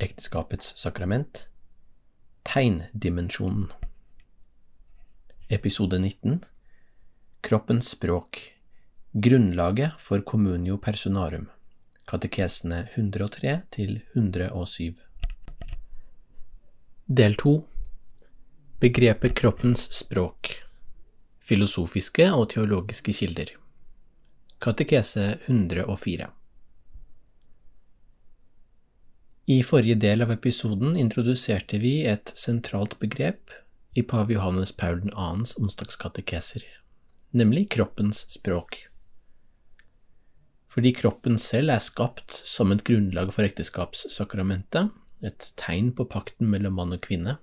ekteskapets sakrament, tegndimensjonen. Episode 19 Kroppens språk Grunnlaget for communio personarum Katekesene 103 til 107 Del 2 Begrepet kroppens språk Filosofiske og teologiske kilder Katekese 104 I forrige del av episoden introduserte vi et sentralt begrep i pave Johannes Paul 2.s onsdagskatekeser, nemlig kroppens språk. Fordi kroppen selv er skapt som et grunnlag for ekteskapssakramentet, et tegn på pakten mellom mann og kvinne,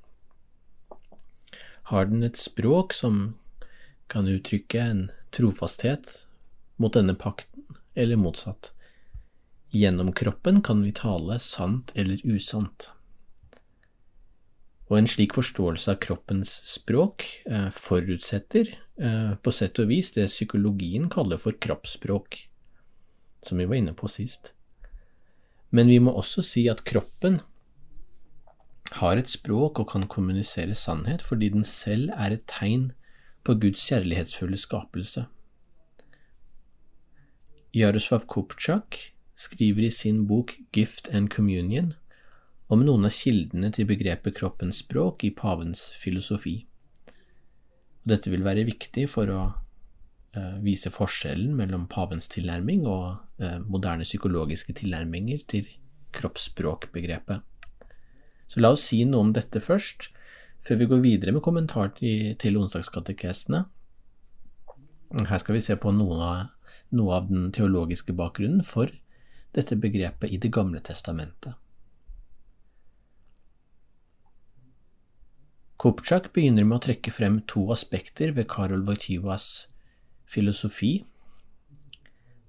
har den et språk som kan uttrykke en trofasthet mot denne pakten, eller motsatt. Gjennom kroppen kan vi tale sant eller usant. Og en slik forståelse av kroppens språk eh, forutsetter eh, på sett og vis det psykologien kaller for kroppsspråk, som vi var inne på sist. Men vi må også si at kroppen har et språk og kan kommunisere sannhet fordi den selv er et tegn på Guds kjærlighetsfulle skapelse. Jaroslav Kupchak skriver i sin bok Gift and Communion om noen av kildene til begrepet kroppens språk i pavens filosofi. Dette vil være viktig for å uh, vise forskjellen mellom pavens tilnærming og uh, moderne psykologiske tilnærminger til kroppsspråkbegrepet. Så la oss si noe om dette først, før vi går videre med kommentar til, onsdagskatekestene. Her skal vi se på noe av, noe av den teologiske bakgrunnen for dette begrepet i Det gamle testamentet. Kupchak begynner med å trekke frem to aspekter ved Karol Wojtyvas filosofi.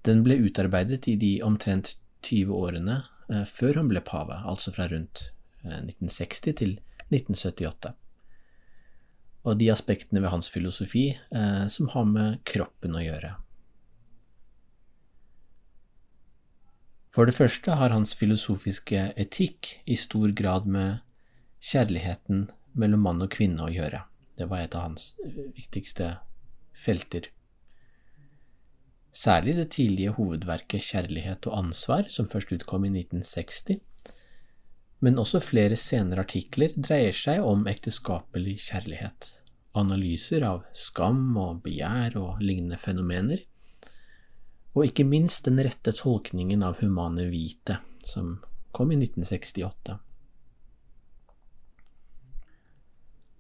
Den ble utarbeidet i de omtrent 20 årene eh, før han ble pave, altså fra rundt 1960 eh, til 1978. Og de aspektene ved hans filosofi eh, som har med kroppen å gjøre. For det første har hans filosofiske etikk i stor grad med kjærligheten mellom mann og kvinne å gjøre. Det var et av hans viktigste felter. Særlig det tidlige hovedverket Kjærlighet og ansvar, som først utkom i 1960, men også flere senere artikler dreier seg om ekteskapelig kjærlighet, analyser av skam og begjær og lignende fenomener, og ikke minst den rette tolkningen av Humane Vite, som kom i 1968.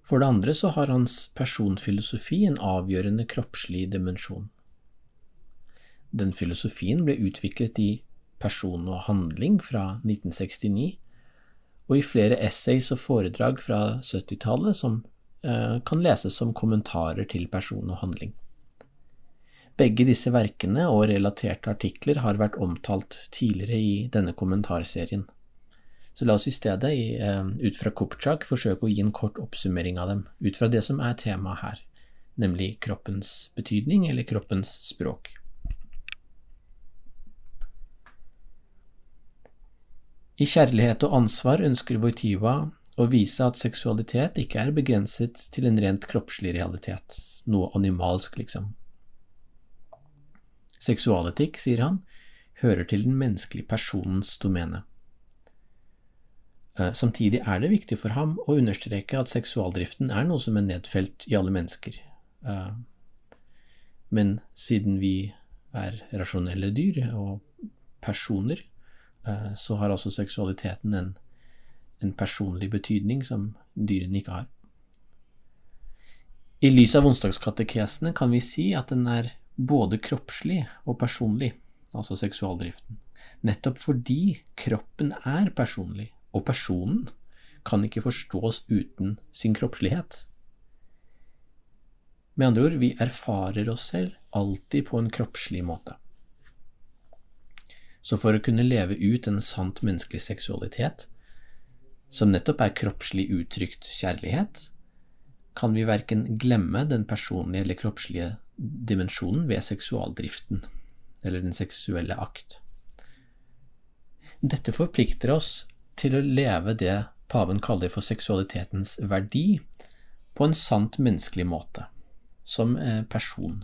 For det andre så har hans personfilosofi en avgjørende kroppslig dimensjon. Den filosofien ble utviklet i Person og handling fra 1969, og i flere essays og foredrag fra 70-tallet som eh, kan leses som kommentarer til person og handling. Begge disse verkene og relaterte artikler har vært omtalt tidligere i denne kommentarserien. Så la oss i stedet, eh, ut fra Kupchak, forsøke å gi en kort oppsummering av dem, ut fra det som er temaet her, nemlig kroppens betydning eller kroppens språk. I Kjærlighet og ansvar ønsker Voitiva å vise at seksualitet ikke er begrenset til en rent kroppslig realitet, noe animalsk, liksom. Seksualetikk, sier han, hører til den menneskelige personens domene. Eh, samtidig er det viktig for ham å understreke at seksualdriften er noe som er nedfelt i alle mennesker. Eh, men siden vi er rasjonelle dyr og personer, eh, så har altså seksualiteten en, en personlig betydning som dyrene ikke har. I lys av onsdagskatekesene kan vi si at den er både kroppslig og personlig, altså seksualdriften, nettopp fordi kroppen er personlig, og personen kan ikke forstås uten sin kroppslighet. Med andre ord, vi erfarer oss selv alltid på en kroppslig måte. Så for å kunne leve ut en sant menneskelig seksualitet, som nettopp er kroppslig uttrykt kjærlighet, kan vi verken glemme den personlige eller kroppslige dimensjonen ved seksualdriften, eller den seksuelle akt. Dette forplikter oss til å leve det paven kaller for seksualitetens verdi, på en sant menneskelig måte, som eh, person.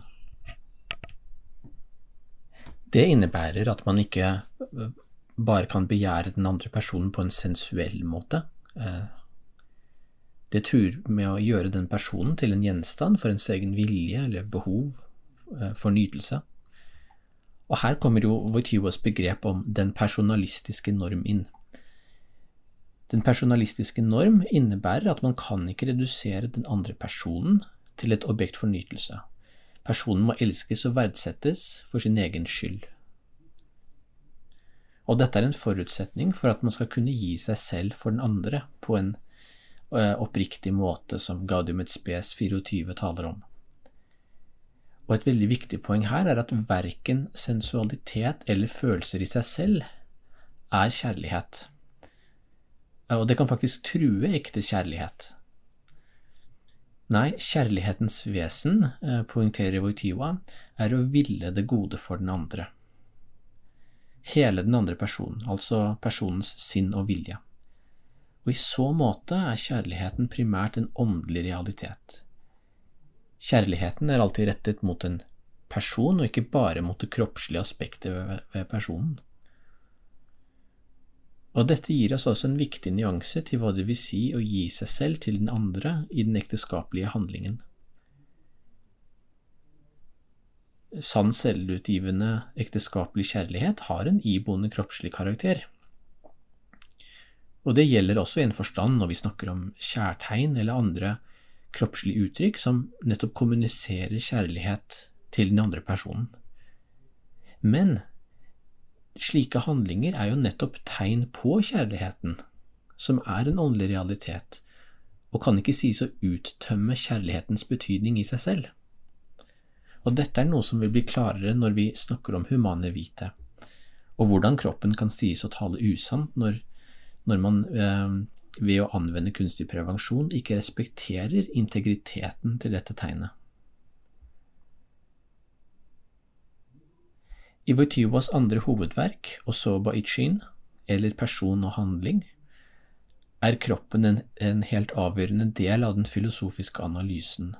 Det innebærer at man ikke eh, bare kan begjære den andre personen på en sensuell måte. Eh, det truer med å gjøre den personen til en gjenstand for ens egen vilje eller behov for nytelse. Og her kommer jo Wojtyvas begrep om den personalistiske norm inn. Den personalistiske norm innebærer at man kan ikke redusere den andre personen til et objekt for nytelse. Personen må elskes og verdsettes for sin egen skyld. Og dette er en forutsetning for at man skal kunne gi seg selv for den andre på en eh, oppriktig måte, som Gaudium et spes 24 taler om. Og et veldig viktig poeng her er at verken sensualitet eller følelser i seg selv er kjærlighet. Og det kan faktisk true ekte kjærlighet. Nei, kjærlighetens vesen, eh, poengterer Voitiva, er å ville det gode for den andre. Hele den andre personen, altså personens sinn og vilje. Og i så måte er kjærligheten primært en åndelig realitet. Kjærligheten er alltid rettet mot en person, og ikke bare mot det kroppslige aspektet ved personen. Og dette gir oss også en viktig nyanse til hva det vil si å gi seg selv til den andre i den ekteskapelige handlingen. Sann selvutgivende ekteskapelig kjærlighet har en iboende kroppslig karakter. Og det gjelder også i en forstand når vi snakker om kjærtegn eller andre kroppslig uttrykk som nettopp kommuniserer kjærlighet til den andre personen. Men slike handlinger er jo nettopp tegn på kjærligheten, som er en åndelig realitet, og kan ikke sies å uttømme kjærlighetens betydning i seg selv. Og dette er noe som vil bli klarere når vi snakker om humane vite, og hvordan kroppen kan sies å tale usant når, når man eh, ved å anvende kunstig prevensjon ikke respekterer integriteten til dette tegnet. I Wojtyvas andre hovedverk, Osoba Ichin, eller Person og handling, er kroppen en, en helt avgjørende del av den filosofiske analysen.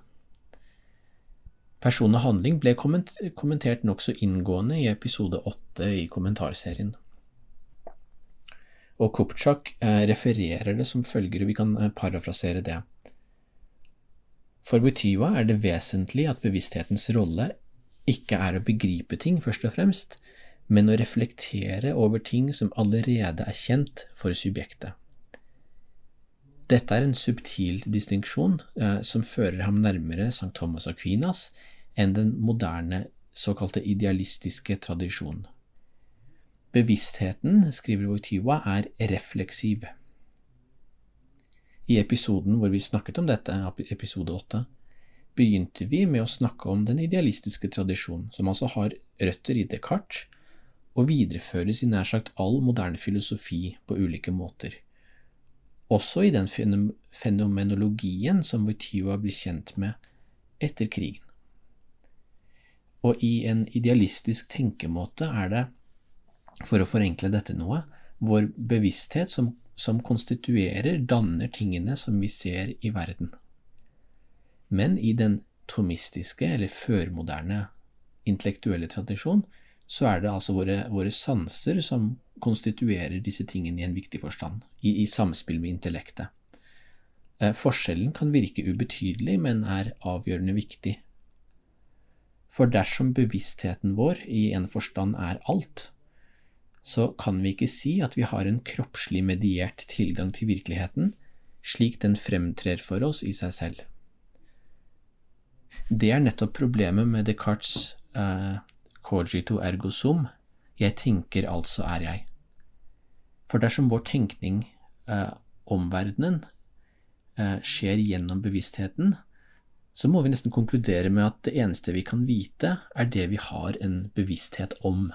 Person og handling ble kommentert nokså inngående i episode åtte i kommentarserien. Og Kupchak eh, refererer det som følger, og vi kan eh, parafrasere det. For Wojtyła er det vesentlig at bevissthetens rolle ikke er å begripe ting, først og fremst, men å reflektere over ting som allerede er kjent for subjektet. Dette er en subtil distinksjon eh, som fører ham nærmere St. Thomas Aquinas enn den moderne såkalte idealistiske tradisjonen. Bevisstheten, skriver Wojtyla, er refleksiv. I episoden hvor vi snakket om dette, episode åtte, begynte vi med å snakke om den idealistiske tradisjonen, som altså har røtter i Descartes og videreføres i nær sagt all moderne filosofi på ulike måter. Også i den fenomenologien som Wojtyla blir kjent med etter krigen. Og i en idealistisk tenkemåte er det for å forenkle dette noe, vår bevissthet som, som konstituerer, danner tingene som vi ser i verden. Men i den tomistiske eller førmoderne intellektuelle tradisjon, så er det altså våre, våre, sanser som konstituerer disse tingene i en viktig forstand, i, i samspill med intellektet. Eh, forskjellen kan virke ubetydelig, men er avgjørende viktig. For dersom bevisstheten vår i en forstand er alt, så kan vi ikke si at vi har en kroppslig mediert tilgang til virkeligheten, slik den fremtrer for oss i seg selv. Det er nettopp problemet med Descartes' eh, cogito ergo sum, jeg tenker, altså er jeg. For dersom vår tenkning eh, omverdenen eh, skjer gjennom bevisstheten, så må vi nesten konkludere med at det eneste vi kan vite, er det vi har en bevissthet om.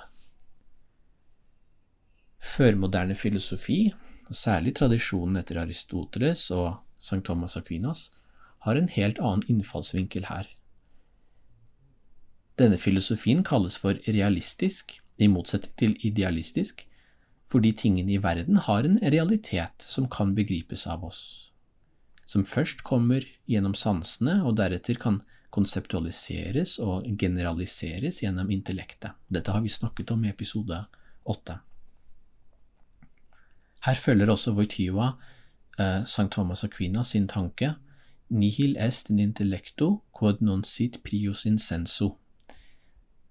Førmoderne filosofi, særlig tradisjonen etter Aristoteles og St. Thomas Aquinas, har en helt annen innfallsvinkel her. Denne filosofien kalles for realistisk, i motsetning til idealistisk, fordi tingene i verden har en realitet som kan begripes av oss som først kommer gjennom sansene og deretter kan konseptualiseres og generaliseres gjennom intellektet. Dette har vi snakket om i episode åtte. Her følger også Voityva eh, St. Thomas Aquinas sin tanke Nihil est in intellecto quod non sit prius in senso.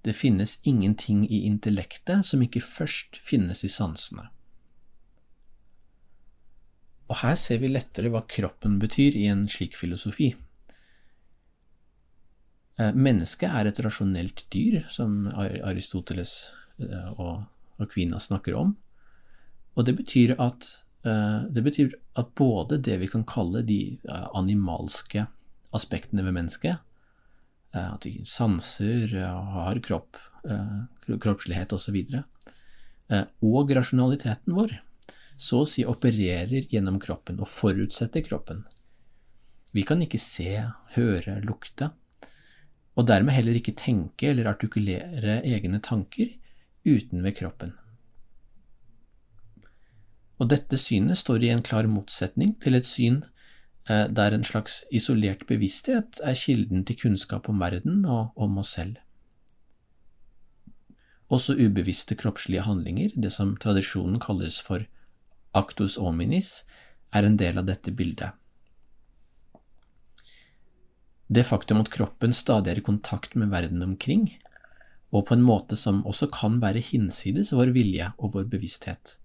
Det finnes ingenting i intellektet som ikke først finnes i sansene. Og her ser vi lettere hva kroppen betyr i en slik filosofi. Eh, mennesket er et rasjonelt dyr, som Aristoteles eh, og Aquinas snakker om, og det betyr at, eh, det betyr at både det vi kan kalle de animalske aspektene ved mennesket, at vi sanser, har kropp, kroppslighet osv., og, og rasjonaliteten vår, så å si opererer gjennom kroppen og forutsetter kroppen. Vi kan ikke se, høre, lukte, og dermed heller ikke tenke eller artikulere egne tanker uten ved kroppen. Og dette synet står i en klar motsetning til et syn eh, der en slags isolert bevissthet er kilden til kunnskap om verden og om oss selv. Også ubevisste kroppslige handlinger, det som tradisjonen kalles for actus hominis, er en del av dette bildet. Det faktum at kroppen stadig er i kontakt med verden omkring, og på en måte som også kan være hinsides vår vilje og vår bevissthet,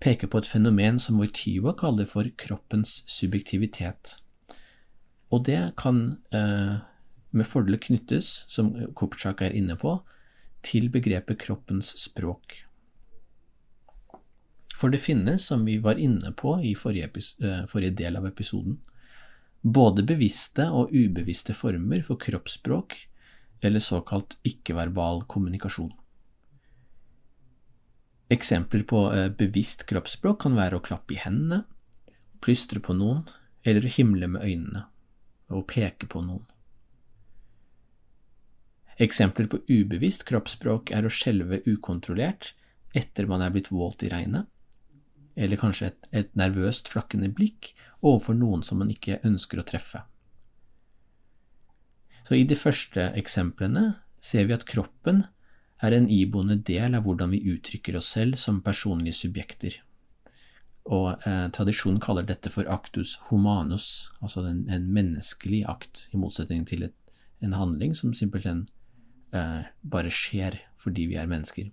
peker på et fenomen som Wojtyła kaller for kroppens subjektivitet. Og det kan eh, med fordel knyttes, som Kupchak er inne på, til begrepet kroppens språk. For det finnes, som vi var inne på i forrige, eh, forrige del av episoden, både bevisste og ubevisste former for kroppsspråk eller såkalt ikke-verbal kommunikasjon. Eksempler på eh, bevisst kroppsspråk kan være å klappe i hendene, plystre på noen, eller himle med øynene og peke på noen. Eksempler på ubevisst kroppsspråk er å skjelve ukontrollert etter man er blitt våt i regnet, eller kanskje et, et nervøst flakkende blikk overfor noen som man ikke ønsker å treffe. Så I de første eksemplene ser vi at kroppen er en iboende del av hvordan vi uttrykker oss selv som personlige subjekter. Og eh, Tradisjonen kaller dette for actus humanus, altså en, en menneskelig akt, i motsetning til et, en handling som simpelthen eh, bare skjer fordi vi er mennesker.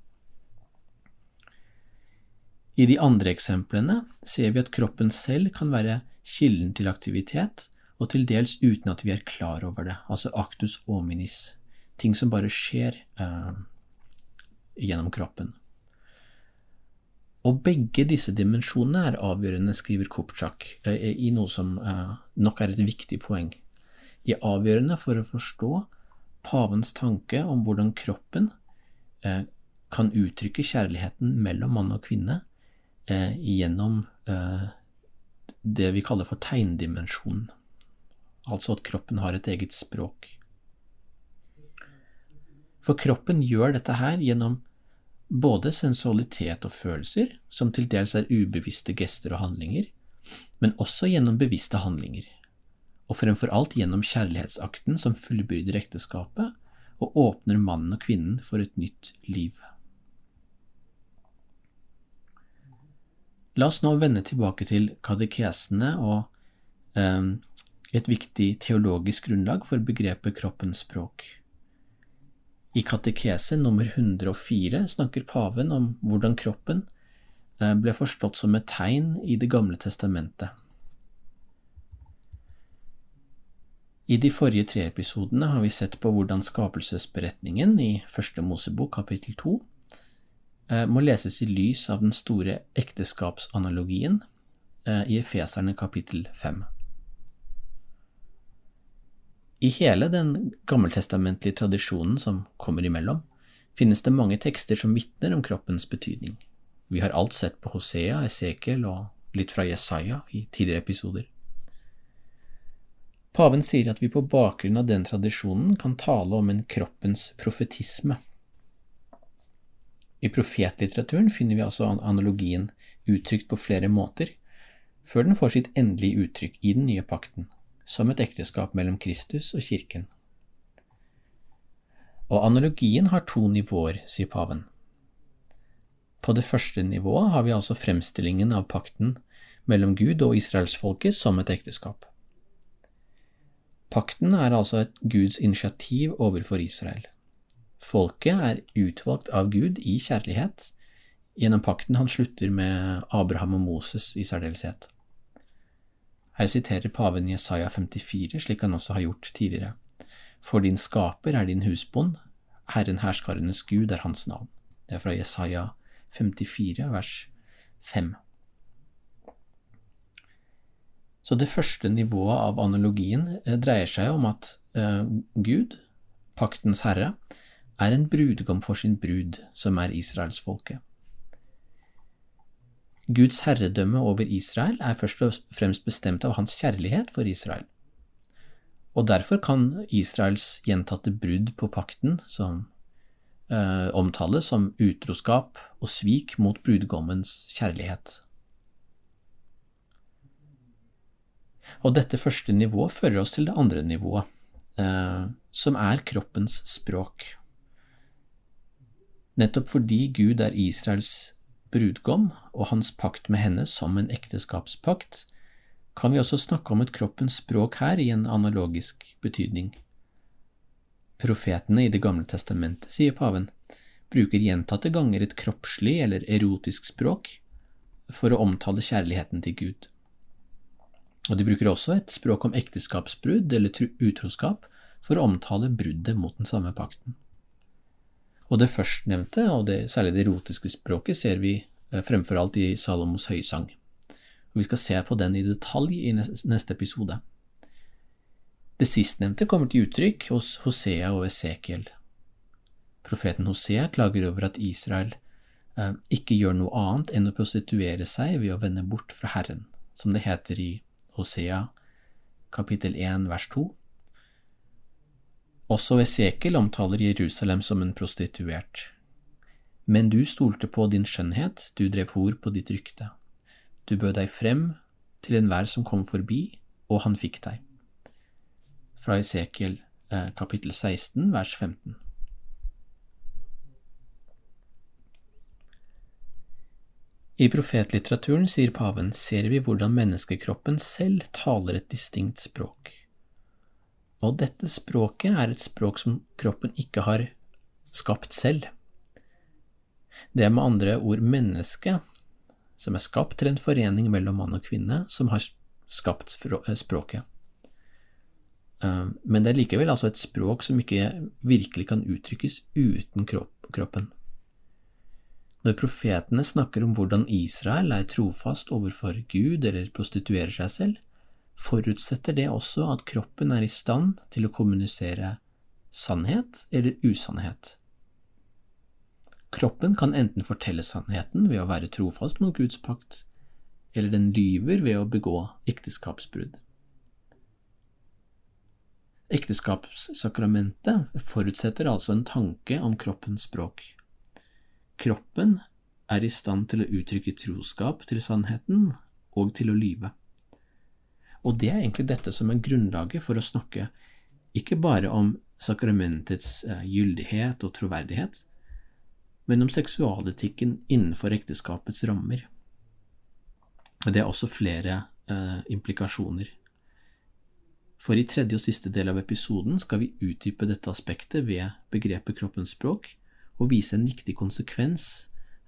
I de andre eksemplene ser vi at kroppen selv kan være kilden til aktivitet, og til dels uten at vi er klar over det, altså actus hominis, ting som bare skjer uh, gjennom kroppen. Og begge disse dimensjonene er avgjørende, skriver Kupchak, uh, i noe som uh, nok er et viktig poeng. De er avgjørende for å forstå pavens tanke om hvordan kroppen kan uttrykke kjærligheten mellom mann og kvinne, eh, gjennom eh, det vi kaller for tegndimensjonen, altså at kroppen har et eget språk. For kroppen gjør dette her gjennom både sensualitet og følelser, som til dels er ubevisste gester og handlinger, men også gjennom bevisste handlinger, og fremfor alt gjennom kjærlighetsakten som fullbyrder ekteskapet og åpner mannen og kvinnen for et nytt liv. La oss nå vende tilbake til katekesene og eh, et viktig teologisk grunnlag for begrepet kroppens språk. I katekese nummer 104 snakker paven om hvordan kroppen eh, ble forstått som et tegn i Det gamle testamentet. I de forrige tre episodene har vi sett på hvordan skapelsesberetningen i Første Mosebok kapittel to Eh, må leses i lys av den store ekteskapsanalogien eh, i Efeserne kapittel 5. I hele den gammeltestamentlige tradisjonen som kommer imellom, finnes det mange tekster som vitner om kroppens betydning. Vi har alt sett på Hosea, Esekiel og litt fra Jesaja i tidligere episoder. Paven sier at vi på bakgrunn av den tradisjonen kan tale om en kroppens profetisme. I profetlitteraturen finner vi altså analogien uttrykt på flere måter, før den får sitt endelige uttrykk i den nye pakten, som et ekteskap mellom Kristus og kirken. Og analogien har to nivåer, sier paven. På det første nivået har vi altså fremstillingen av pakten mellom Gud og israelsfolket som et ekteskap. Pakten er altså et Guds initiativ overfor Israel. Folket er utvalgt av Gud i kjærlighet gjennom pakten han slutter med Abraham og Moses i særdeleshet. Her siterer paven Jesaja 54, slik han også har gjort tidligere. For din skaper er din husbond, Herren herskarenes Gud er hans navn. Det er fra Jesaja 54, vers 5. Så det første nivået av analogien eh, dreier seg om at eh, Gud, paktens herre, er en brudgom for sin brud, som er israelsfolket. Guds herredømme over Israel er først og fremst bestemt av hans kjærlighet for Israel. Og derfor kan Israels gjentatte brudd på pakten, som eh, omtales som utroskap og svik mot brudgommens kjærlighet. Og dette første nivået fører oss til det andre nivået, eh, som er kroppens språk. Nettopp fordi Gud er Israels brudgom og hans pakt med henne som en ekteskapspakt, kan vi også snakke om et kroppens språk her i en analogisk betydning. Profetene i Det gamle testamentet, sier paven, bruker gjentatte ganger et kroppslig eller erotisk språk for å omtale kjærligheten til Gud. Og de bruker også et språk om ekteskapsbrudd eller utroskap for å omtale bruddet mot den samme pakten. Og det førstnevnte, og det, særlig det erotiske språket, ser vi eh, fremfor alt i Salomos høysang. Og Vi skal se på den i detalj i neste episode. Det sistnevnte kommer til uttrykk hos Hosea og Esekiel. Profeten Hosea klager over at Israel eh, ikke gjør noe annet enn å prostituere seg ved å vende bort fra Herren, som det heter i Hosea kapittel 1 vers 2. Også Esekiel omtaler Jerusalem som en prostituert. Men du stolte på din skjønnhet, du drev hor på ditt rykte. Du bød deg frem til enhver som kom forbi, og han fikk deg. Fra Esekiel eh, kapittel 16 vers 15. I profetlitteraturen, sier paven, ser vi hvordan menneskekroppen selv taler et distinkt språk. Og dette språket er et språk som kroppen ikke har skapt selv. Det er med andre ord mennesket, som er skapt til en forening mellom mann og kvinne, som har skapt språket. Eh, men det er likevel altså et språk som ikke virkelig kan uttrykkes uten kroppen. Når profetene snakker om hvordan Israel er trofast overfor Gud eller prostituerer seg selv, forutsetter det også at kroppen er i stand til å kommunisere sannhet eller usannhet. Kroppen kan enten fortelle sannheten ved å være trofast mot Guds pakt, eller den lyver ved å begå ekteskapsbrudd. Ekteskapssakramentet forutsetter altså en tanke om kroppens språk. Kroppen er i stand til å uttrykke troskap til sannheten og til å lyve. Og det er egentlig dette som er grunnlaget for å snakke ikke bare om sakramentets eh, gyldighet og troverdighet, men om seksualetikken innenfor ekteskapets rammer. Og det er også flere eh, implikasjoner. For i tredje og siste del av episoden skal vi utdype dette aspektet ved begrepet kroppens språk, og vise en viktig konsekvens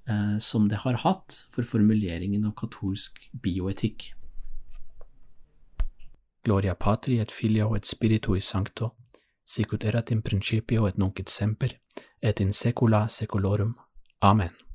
eh, som det har hatt for formuleringen av katolsk bioetikk. Gloria Patri et Filio et Spiritui Sancto, sic ut erat in principio et nunc et semper, et in saecula saeculorum. Amen.